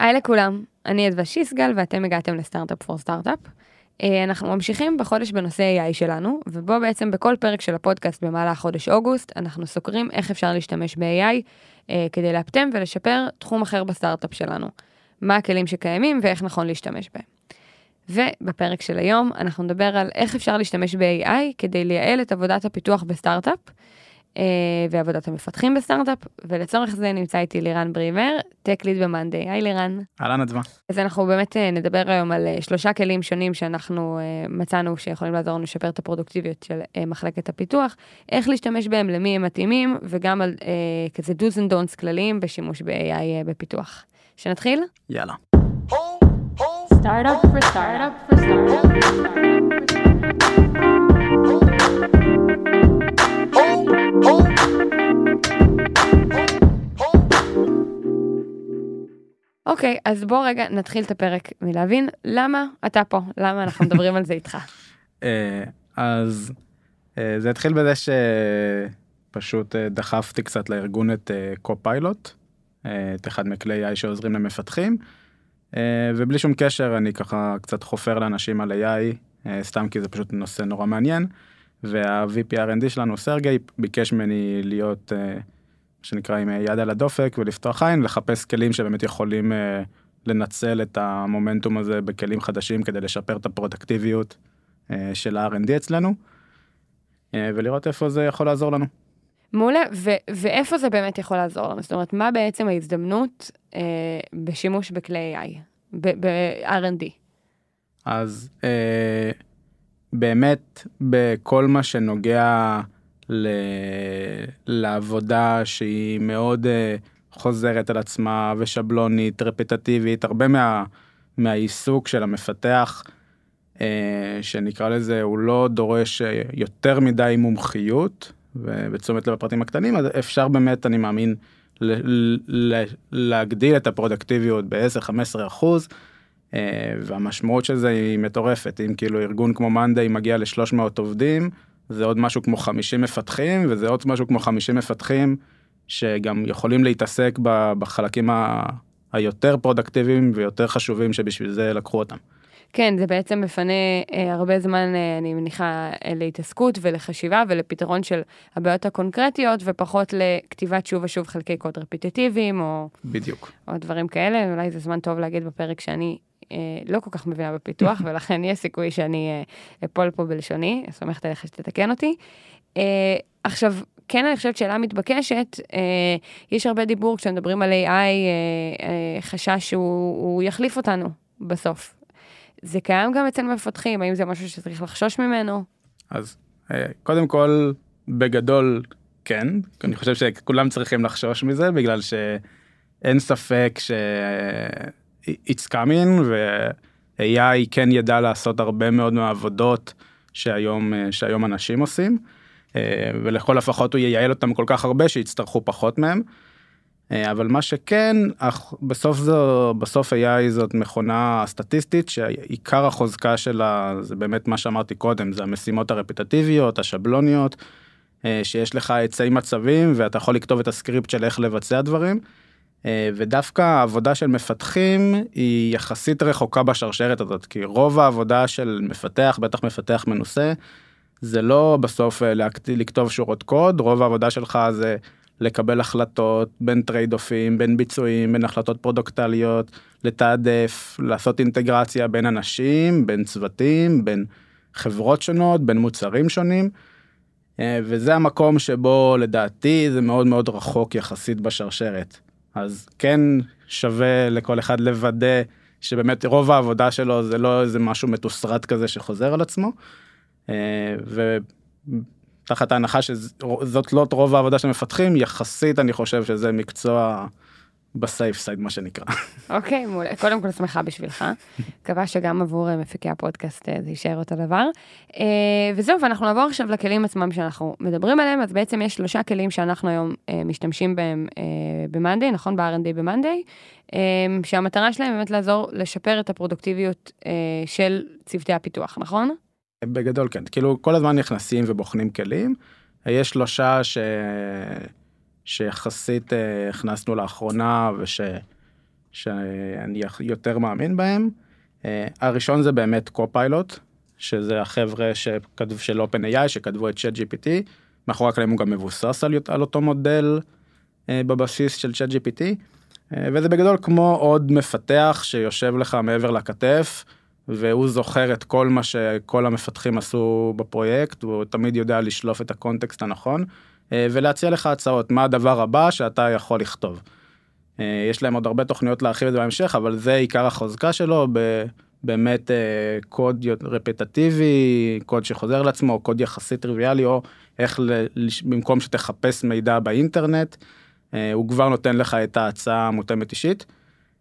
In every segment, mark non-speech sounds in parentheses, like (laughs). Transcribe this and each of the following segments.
היי לכולם, אני אדווה שיסגל ואתם הגעתם ל Startup for Startup. אנחנו ממשיכים בחודש בנושא AI שלנו, ובו בעצם בכל פרק של הפודקאסט במהלך חודש אוגוסט, אנחנו סוקרים איך אפשר להשתמש ב-AI אה, כדי לאפטם ולשפר תחום אחר בסטארט-אפ שלנו. מה הכלים שקיימים ואיך נכון להשתמש בהם. ובפרק של היום אנחנו נדבר על איך אפשר להשתמש ב-AI כדי לייעל את עבודת הפיתוח בסטארט-אפ. אה, ועבודת המפתחים בסטארט-אפ, ולצורך זה נמצא איתי לירן ברימר, טק ליד במאנדיי. היי לירן. אהלן אדווה. אז אנחנו באמת אה, נדבר היום על אה, שלושה כלים שונים שאנחנו מצאנו שיכולים לעזור לנו לשפר את הפרודוקטיביות של מחלקת הפיתוח, איך להשתמש בהם, למי הם מתאימים, וגם על כזה do's and don'ts כלליים בשימוש ב-AI בפיתוח. שנתחיל? יאללה. Startup for startup for startup for startup. אוקיי, okay, אז בוא רגע נתחיל את הפרק מלהבין למה אתה פה, למה אנחנו מדברים על זה איתך. אה, אז אה, זה התחיל בזה שפשוט אה, דחפתי קצת לארגון את קו-פיילוט, את אחד מכלי AI שעוזרים למפתחים, ובלי שום קשר אני ככה קצת חופר לאנשים על AI, סתם כי זה פשוט נושא נורא מעניין. וה-VP R&D שלנו סרגי ביקש ממני להיות uh, שנקרא עם יד על הדופק ולפתוח עין לחפש כלים שבאמת יכולים uh, לנצל את המומנטום הזה בכלים חדשים כדי לשפר את הפרודקטיביות uh, של ה-R&D אצלנו ולראות איפה זה יכול לעזור לנו. מעולה, ו- ואיפה זה באמת יכול לעזור לנו? זאת אומרת, מה בעצם ההזדמנות uh, בשימוש בכלי AI, ב-R&D? אז uh, באמת בכל מה שנוגע ל... לעבודה שהיא מאוד uh, חוזרת על עצמה ושבלונית, רפטטיבית, הרבה מה... מהעיסוק של המפתח, uh, שנקרא לזה, הוא לא דורש אה, יותר מדי מומחיות ותשומת לב הפרטים הקטנים, אז אפשר באמת, אני מאמין, ל... ל... להגדיל את הפרודקטיביות ב-10-15 אחוז. אה, והמשמעות של זה היא מטורפת אם כאילו ארגון כמו monday מגיע ל-300 עובדים זה עוד משהו כמו 50 מפתחים וזה עוד משהו כמו 50 מפתחים שגם יכולים להתעסק בחלקים ה... היותר פרודקטיביים ויותר חשובים שבשביל זה לקחו אותם. כן, זה בעצם מפנה אה, הרבה זמן, אה, אני מניחה, אה, להתעסקות ולחשיבה ולפתרון של הבעיות הקונקרטיות, ופחות לכתיבת שוב ושוב חלקי קוד רפיטטיביים, או... בדיוק. או דברים כאלה, אולי זה זמן טוב להגיד בפרק שאני לא כל כך מבינה בפיתוח, (laughs) ולכן יש סיכוי שאני אה, אפול פה בלשוני, סומכת עליך שתתקן אותי. אה, עכשיו, כן, אני חושבת שאלה מתבקשת, אה, יש הרבה דיבור כשמדברים על AI, אה, אה, חשש שהוא יחליף אותנו בסוף. זה קיים גם אצל מפתחים, האם זה משהו שצריך לחשוש ממנו? אז אה, קודם כל, בגדול, כן, אני חושב שכולם צריכים לחשוש מזה, בגלל שאין ספק ש... it's coming ו-AI כן ידע לעשות הרבה מאוד מהעבודות שהיום, אה, שהיום אנשים עושים, אה, ולכל הפחות הוא ייעל אותם כל כך הרבה שיצטרכו פחות מהם. אה, אבל מה שכן, בסוף זו, בסוף AI זאת מכונה סטטיסטית שעיקר החוזקה שלה זה באמת מה שאמרתי קודם, זה המשימות הרפטטיביות, השבלוניות, שיש לך עצי מצבים ואתה יכול לכתוב את הסקריפט של איך לבצע דברים. אה, ודווקא העבודה של מפתחים היא יחסית רחוקה בשרשרת הזאת, כי רוב העבודה של מפתח, בטח מפתח מנוסה, זה לא בסוף אה, לכתוב שורות קוד, רוב העבודה שלך זה לקבל החלטות בין trade-off ים, בין ביצועים, בין החלטות פרודוקטליות, לתעדף, לעשות אינטגרציה בין אנשים, בין צוותים, בין חברות שונות, בין מוצרים שונים. אה, וזה המקום שבו לדעתי זה מאוד מאוד רחוק יחסית בשרשרת. אז כן שווה לכל אחד לוודא שבאמת רוב העבודה שלו זה לא איזה משהו מתוסרט כזה שחוזר על עצמו. אה, ותחת ההנחה שזאת לא רוב העבודה של מפתחים יחסית אני חושב שזה מקצוע בסייף סייד מה שנקרא. אוקיי, מעולה. קודם כל שמחה בשבילך. מקווה שגם עבור אה, מפיקי הפודקאסט אה, זה יישאר אותו דבר. אה, וזהו, ואנחנו נעבור עכשיו לכלים עצמם שאנחנו מדברים עליהם, אז בעצם יש שלושה כלים שאנחנו היום משתמשים בהם ב-Monday, נכון? ב-R&D ב-Monday, שהמטרה שלהם באמת לעזור לשפר את הפרודוקטיביות של צוותי הפיתוח, נכון? בגדול כן, כאילו כל הזמן נכנסים ובוחנים כלים. יש שלושה ש... שיחסית uh, הכנסנו לאחרונה וש... יותר מאמין בהם. הראשון זה באמת קופיילוט, שזה החבר'ה שכתב, של OpenAI שכתבו את ChatGPT, מאחורי הקלעים הוא גם מבוסס על, על אותו מודל בבסיס של ChatGPT, וזה בגדול כמו עוד מפתח שיושב לך מעבר לכתף. והוא זוכר את כל מה שכל המפתחים עשו בפרויקט, והוא תמיד יודע לשלוף את הקונטקסט הנכון, אה, ולהציע לך הצעות, מה הדבר הבא שאתה יכול לכתוב. אה, יש להם עוד הרבה תוכניות להרחיב את זה בהמשך, אבל זה עיקר החוזקה שלו, באמת אה, קוד רפטטיבי, קוד שחוזר לעצמו, קוד יחסית טריוויאלי, או איך במקום שתחפש מידע באינטרנט, הוא כבר נותן לך את ההצעה המותאמת אישית.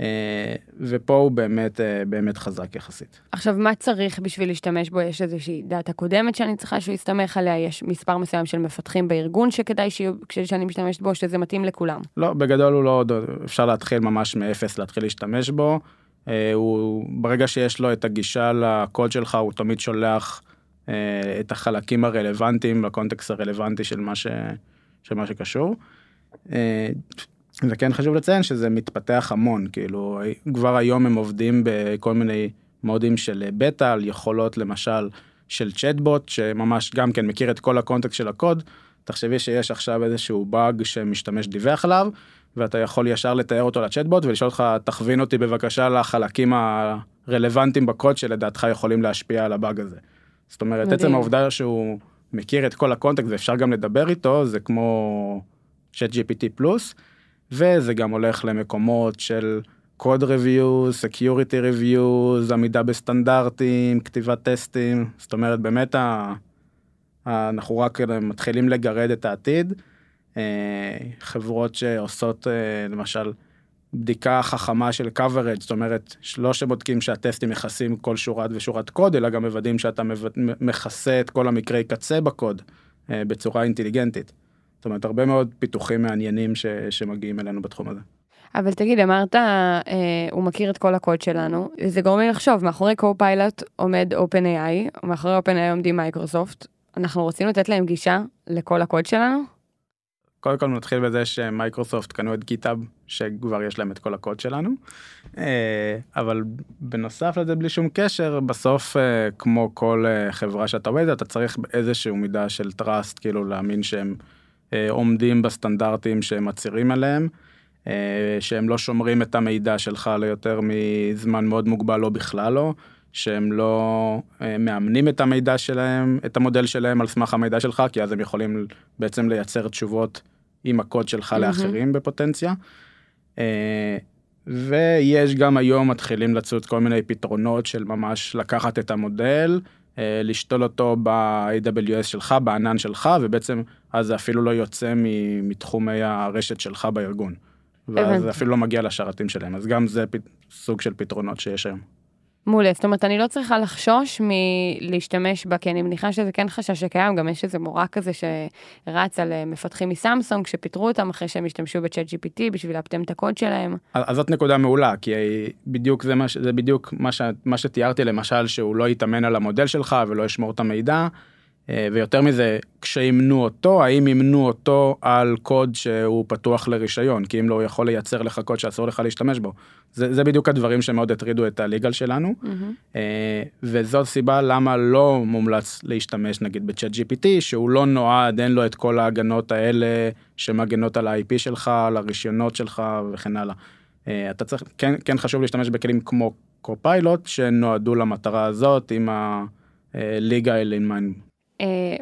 אה, ופה הוא באמת אה, באמת חזק יחסית. עכשיו מה צריך בשביל להשתמש בו יש איזושהי דאטה קודמת שאני צריכה שהוא יסתמך עליה יש מספר מסוים של מפתחים בארגון שכדאי שיהיו כשאני משתמשת בו שזה מתאים לכולם. לא בגדול הוא לא אפשר להתחיל ממש מאפס להתחיל להשתמש בו. אה, הוא ברגע שיש לו את הגישה לקוד שלך הוא תמיד שולח את החלקים הרלוונטיים לקונטקסט הרלוונטי של מה, ש, של מה שקשור. וכן חשוב לציין שזה מתפתח המון כאילו כבר היום הם עובדים בכל מיני מודים של בטא על יכולות למשל של צ'טבוט שממש גם כן מכיר את כל הקונטקסט של הקוד. תחשבי שיש עכשיו איזשהו באג שמשתמש דיווח עליו ואתה יכול ישר לתאר אותו לצ'טבוט ולשאול אותך תכווין אותי בבקשה לחלקים הרלוונטיים בקוד שלדעתך יכולים להשפיע על הבאג הזה. זאת אומרת מדהים. עצם העובדה שהוא מכיר את כל הקונטקסט ואפשר גם לדבר איתו זה כמו צ'אט gpt פלוס. וזה גם הולך למקומות של code reviews, security reviews, עמידה בסטנדרטים, כתיבת טסטים, זאת אומרת באמת ה... אנחנו רק מתחילים לגרד את העתיד. אה, חברות שעושות אה, למשל בדיקה חכמה של coverage, זאת אומרת לא שבודקים שהטסטים מכסים כל שורת ושורת קוד, אלא גם מוודאים שאתה מכסה את כל המקרי קצה בקוד אה, בצורה אינטליגנטית. זאת אומרת, הרבה מאוד פיתוחים מעניינים ש, שמגיעים אלינו בתחום הזה. אבל תגיד, אמרת, אה, הוא מכיר את כל הקוד שלנו, זה גורם לי לחשוב, מאחורי Copilot עומד OpenAI, ומאחורי OpenAI עומדים מייקרוסופט, אנחנו רוצים לתת להם גישה לכל הקוד שלנו? קודם כל נתחיל בזה שמייקרוסופט קנו את גיטאב שכבר יש להם את כל הקוד שלנו אה, אבל בנוסף לזה בלי שום קשר בסוף אה, כמו כל אה, חברה שאתה עובד אתה צריך איזשהו מידה של trust כאילו להאמין שהם עומדים בסטנדרטים שהם מצהירים עליהם, אה, שהם לא שומרים את המידע שלך ליותר מזמן מאוד מוגבל או בכלל לא, שהם לא אה, מאמנים את המידע שלהם, את המודל שלהם על סמך המידע שלך, כי אז הם יכולים בעצם לייצר תשובות עם הקוד שלך mm-hmm. לאחרים בפוטנציה. ויש גם היום מתחילים לצוד כל מיני פתרונות של ממש לקחת את המודל, אה, לשתול אותו ב-AWS שלך, בענן שלך, ובעצם אז זה אפילו לא יוצא מתחומי הרשת שלך בארגון. ואז זה אפילו לא מגיע לשרתים שלהם, אז גם זה סוג של פתרונות שיש היום. מעולה, זאת אומרת, אני לא צריכה לחשוש מלהשתמש בה, כי אני מניחה שזה כן חשש שקיים, גם יש איזה מורה כזה שרץ על אה, מפתחים מסמסונג, שפיטרו אותם אחרי שהם השתמשו בצ'אט GPT בשביל לאפטם את הקוד שלהם. אז זאת נקודה מעולה, כי בדיוק זה, מה, זה בדיוק מה, ש, מה שתיארתי, למשל, שהוא לא יתאמן על המודל שלך ולא ישמור את המידע. אה, ויותר מזה, כשימנו אותו, האם ימנו אותו על קוד שהוא פתוח לרישיון, כי אם לא, הוא יכול לייצר לך קוד שאסור לך להשתמש בו. זה, זה בדיוק הדברים שמאוד הטרידו את ה legal שלנו, mm-hmm. וזאת סיבה למה לא מומלץ להשתמש נגיד ב ChatGPT, שהוא לא נועד, אין לו את כל ההגנות האלה שמגנות על ה-IP שלך, על הרישיונות שלך וכן הלאה. אה, אתה צריך, כן, כן חשוב להשתמש בכלים כמו Copilot, שנועדו למטרה הזאת in mind. אה,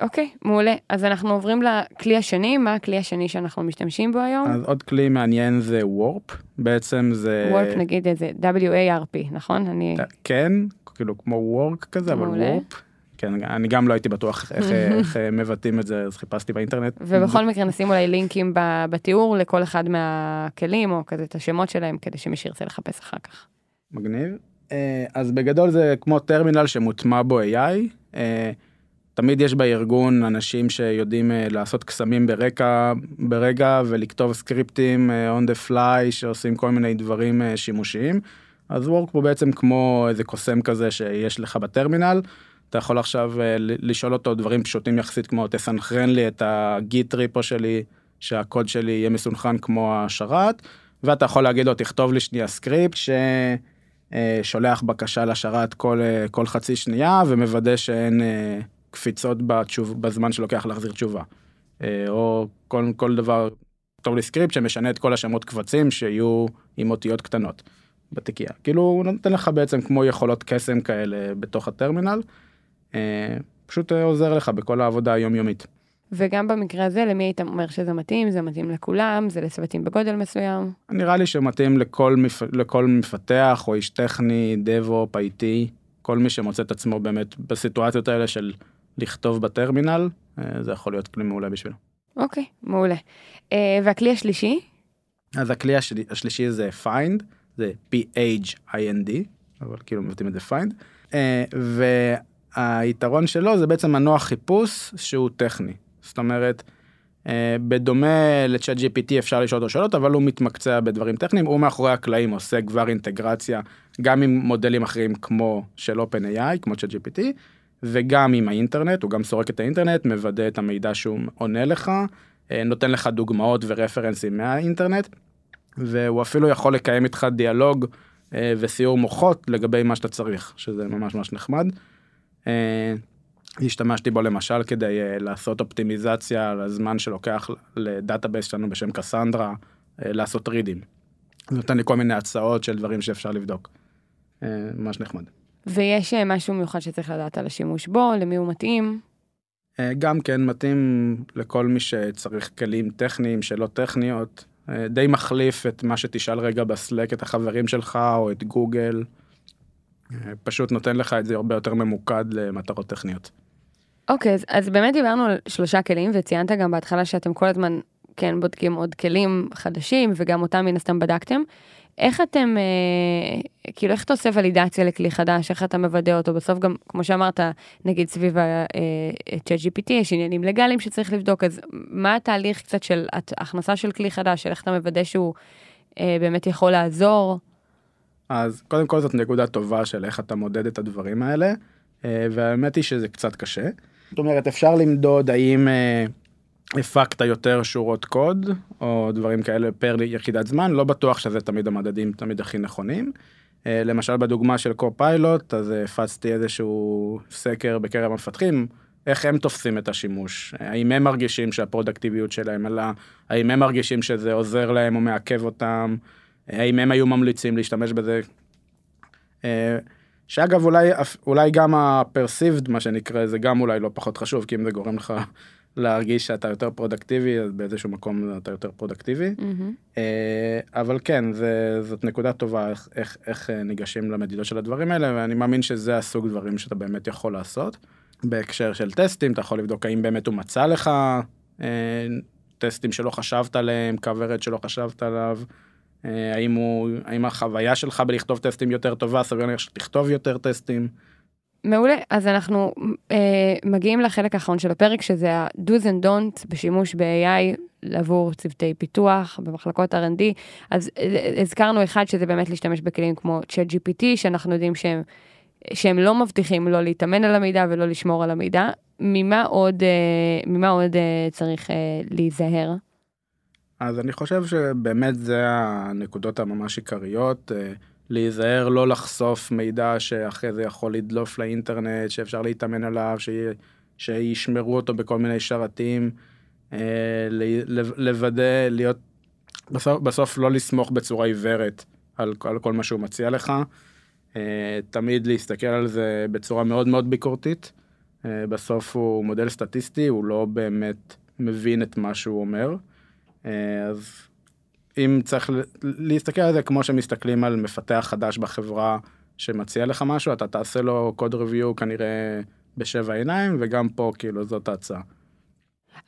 אוקיי, מעולה. אז אנחנו עוברים לכלי השני, מה הכלי השני שאנחנו משתמשים בו היום? אז עוד כלי מעניין זה וורפ, בעצם זה... וורפ נגיד איזה W-A-R-P, נכון? אני... כן, כאילו כמו וורק כזה, אבל וורפ. כן, אני גם לא הייתי בטוח איך, איך (laughs) מבטאים את זה, אז חיפשתי באינטרנט. ובכל מקרה נשים אולי לינקים בתיאור לכל אחד מהכלים, או כזה את השמות שלהם, כדי שמי שירצה לחפש אחר כך. מגניב. אה, אז בגדול זה כמו טרמינל שמוטמע בו AI. תמיד יש בארגון אנשים שיודעים uh, לעשות קסמים ברקע, ברגע ולכתוב סקריפטים uh, on the fly שעושים כל מיני דברים uh, שימושיים. אז וורק פה בעצם כמו איזה קוסם כזה שיש לך בטרמינל. אתה יכול עכשיו לשאול אותו דברים פשוטים יחסית כמו תסנכרן לי את ה git repo שלי שהקוד שלי יהיה מסונכרן מול השרת ואתה יכול להגיד לו תכתוב לי שנייה סקריפט ששולח בקשה לשרת כל, אה, כל חצי שנייה ומוודא שאין אה, קפיצות בתשוב, בזמן שלוקח להחזיר תשובה. אה, או כל, כל דבר, כתוב לי סקריפט שמשנה את כל השמות קבצים שיהיו עם אותיות קטנות בתיקייה. כאילו הוא נותן לך בעצם כמו יכולות קסם כאלה בתוך הטרמינל. פשוט עוזר לך בכל העבודה היומיומית. וגם במקרה הזה, למי היית אומר שזה מתאים? זה מתאים לכולם? זה לצוותים בגודל מסוים? נראה לי שמתאים לכל, מפ... לכל מפתח או איש טכני, DevOps, IT, כל מי שמוצא את עצמו באמת בסיטואציות האלה של לכתוב בטרמינל, אה, זה יכול להיות כלי מעולה בשבילו. אוקיי, מעולה. אה, והכלי השלישי? אז הכלי השלי, השלישי זה find, זה p-h-i-n-d, אבל כאילו מבטאים את זה find, אה, והיתרון שלו זה בעצם מנוע חיפוש שהוא טכני. זאת אומרת, אה, בדומה לצ'אט GPT אפשר לשאול אותו שאלות, אבל הוא מתמקצע בדברים טכניים, הוא מאחורי הקלעים עושה כבר אינטגרציה גם עם מודלים אחרים כמו של OpenAI, כמו ChatGPT, וגם עם האינטרנט, הוא גם סורק את האינטרנט, מוודא את המידע שהוא עונה לך, אה, נותן לך דוגמאות ורפרנסים מהאינטרנט, והוא אפילו יכול לקיים איתך דיאלוג אה, וסיעור מוחות לגבי מה שאתה צריך, שזה ממש ממש נחמד. השתמשתי בו למשל כדי לעשות אופטימיזציה על הזמן שלוקח ל database שלנו בשם קסנדרה לעשות רידים. נותן לי כל מיני הצעות של דברים שאפשר לבדוק. ממש נחמד. ויש uh, משהו מיוחד שצריך לדעת על השימוש בו, למי הוא מתאים? Uh, גם כן מתאים לכל מי שצריך כלים טכניים שלא טכניות. Uh, די מחליף את מה שתשאל רגע בסלק את החברים שלך או את גוגל. פשוט נותן לך את זה הרבה יותר ממוקד למטרות טכניות. אוקיי, אז, אז באמת דיברנו על שלושה כלים, וציינת גם בהתחלה שאתם כל הזמן כן בודקים עוד כלים חדשים, וגם אותם מן הסתם בדקתם. איך אתם, אה, כאילו, איך אתה עושה ולידציה לכלי חדש, איך אתה מוודא אותו? בסוף גם, כמו שאמרת, נגיד סביב ה-chat אה, יש עניינים לגאליים שצריך לבדוק, אז מה התהליך קצת של הכנסה של כלי חדש, של איך אתה מוודא שהוא אה, באמת יכול לעזור? אז קודם כל זאת נקודה טובה של איך אתה מודד את הדברים האלה, אה, והאמת היא שזה קצת קשה. זאת אומרת, אפשר למדוד האם אה, הפקת יותר שורות קוד, או דברים כאלה פר יחידת זמן, לא בטוח שזה תמיד המדדים תמיד הכי נכונים. אה, למשל בדוגמה של קו-פיילוט, אז הפצתי איזשהו סקר בקרב המפתחים, איך הם תופסים את השימוש, האם הם מרגישים שהפרודקטיביות שלהם עלה, האם הם מרגישים שזה עוזר להם או מעכב אותם, האם הם היו ממליצים להשתמש בזה. אה, שאגב אולי אולי גם ה perceived מה שנקרא זה גם אולי לא פחות חשוב כי אם זה גורם לך להרגיש שאתה יותר פרודקטיבי אז באיזשהו מקום אתה יותר פרודקטיבי mm-hmm. אבל כן זה זאת נקודה טובה איך, איך, איך אה, ניגשים למדידות של הדברים האלה ואני מאמין שזה הסוג דברים שאתה באמת יכול לעשות. בהקשר של טסטים אתה יכול לבדוק האם באמת הוא מצא לך אה, טסטים שלא חשבת עליהם coverage שלא חשבת עליו. אה, האם, הוא, האם החוויה שלך בלכתוב טסטים יותר טובה, סביר להניח שתכתוב יותר טסטים. מעולה, אז אנחנו אה, מגיעים לחלק האחרון של הפרק, שזה ה-do's and don'ts בשימוש ב-AI עבור צוותי פיתוח במחלקות R&D. אז אה, הזכרנו אחד שזה באמת להשתמש בכלים כמו ChatGPT, שאנחנו יודעים שהם, שהם לא מבטיחים לא להתאמן על המידע ולא לשמור על המידע. ממה עוד, אה, ממה עוד אה, צריך אה, להיזהר? אז אני חושב שבאמת זה הנקודות הממש עיקריות, אה, להיזהר לא לחשוף מידע שאחרי זה יכול לדלוף לאינטרנט, שאפשר להתאמן עליו, ש... שישמרו אותו בכל מיני שרתים, אה, לוודא, להיות, בסוף, בסוף לא לסמוך בצורה עיוורת על, על כל מה שהוא מציע לך, אה, תמיד להסתכל על זה בצורה מאוד מאוד ביקורתית. בסוף הוא מודל סטטיסטי, הוא לא באמת מבין את מה שהוא אומר. אה, אז אם צריך להסתכל על זה כמו שמסתכלים על מפתח חדש בחברה שמציע לך משהו, אתה תעשה לו קוד ריוויו כנראה בשבע עיניים, וגם פה כאילו זאת ההצעה.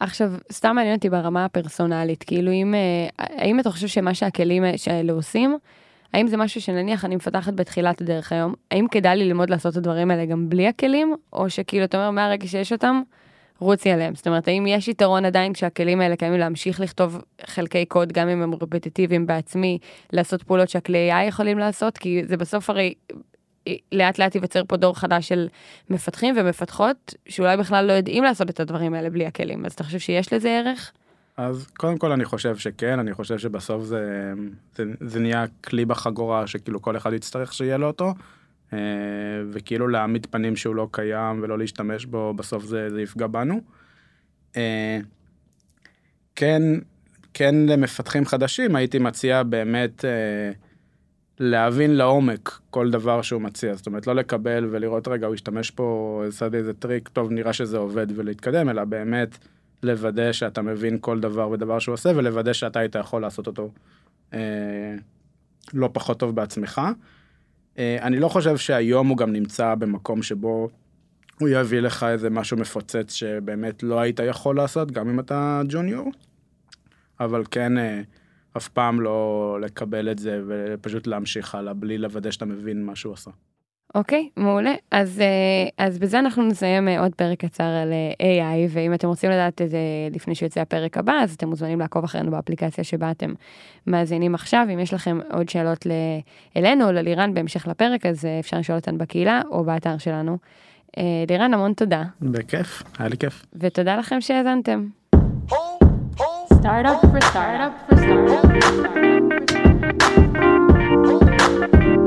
עכשיו, סתם מעניין אותי ברמה הפרסונלית, כאילו אם, אה, האם אתה חושב שמה שהכלים האלה עושים, האם זה משהו שנניח אני מפתחת בתחילת הדרך היום, האם כדאי לי ללמוד לעשות את הדברים האלה גם בלי הכלים, או שכאילו אתה אומר מהרגע שיש אותם, רוצי עליהם. זאת אומרת, האם יש יתרון עדיין כשהכלים האלה קיימים להמשיך לכתוב חלקי קוד, גם אם הם רפטיטיביים בעצמי, לעשות פעולות שהכלי AI יכולים לעשות? כי זה בסוף הרי לאט לאט ייווצר פה דור חדש של מפתחים ומפתחות, שאולי בכלל לא יודעים לעשות את הדברים האלה בלי הכלים. אז אתה חושב שיש לזה ערך? אז קודם כל אני חושב שכן, אני חושב שבסוף זה, זה, זה נהיה כלי בחגורה שכאילו כל אחד יצטרך שיהיה לו אותו, אה, וכאילו להעמיד פנים שהוא לא קיים ולא להשתמש בו, בסוף זה, זה יפגע בנו. אה, כן, כן למפתחים חדשים הייתי מציע באמת אה, להבין לעומק כל דבר שהוא מציע, זאת אומרת לא לקבל ולראות רגע הוא ישתמש פה, עשה איזה טריק, טוב נראה שזה עובד ולהתקדם, אלא באמת לוודא שאתה מבין כל דבר ודבר שהוא עושה ולוודא שאתה היית יכול לעשות אותו אה, לא פחות טוב בעצמך. אה, אני לא חושב שהיום הוא גם נמצא במקום שבו הוא יביא לך איזה משהו מפוצץ שבאמת לא היית יכול לעשות גם אם אתה ג'וניור. אבל כן אה, אף פעם לא לקבל את זה ופשוט להמשיך הלאה בלי לוודא שאתה מבין מה שהוא עושה. אוקיי, מעולה. אז, אה, אז בזה אנחנו נסיים אה, עוד פרק קצר על אה, AI, ואם אתם רוצים לדעת את זה לפני שיוצא הפרק הבא, אז אתם מוזמנים לעקוב אחרינו באפליקציה שבה אתם מאזינים עכשיו. אם יש לכם עוד שאלות אלינו או ללירן בהמשך לפרק, אז אפשר לשאול אותן בקהילה או באתר שלנו. לירן, המון תודה. בכיף, היה לי כיף. ותודה לכם שהאזנתם. Startup for startup for startup. For startup, for startup.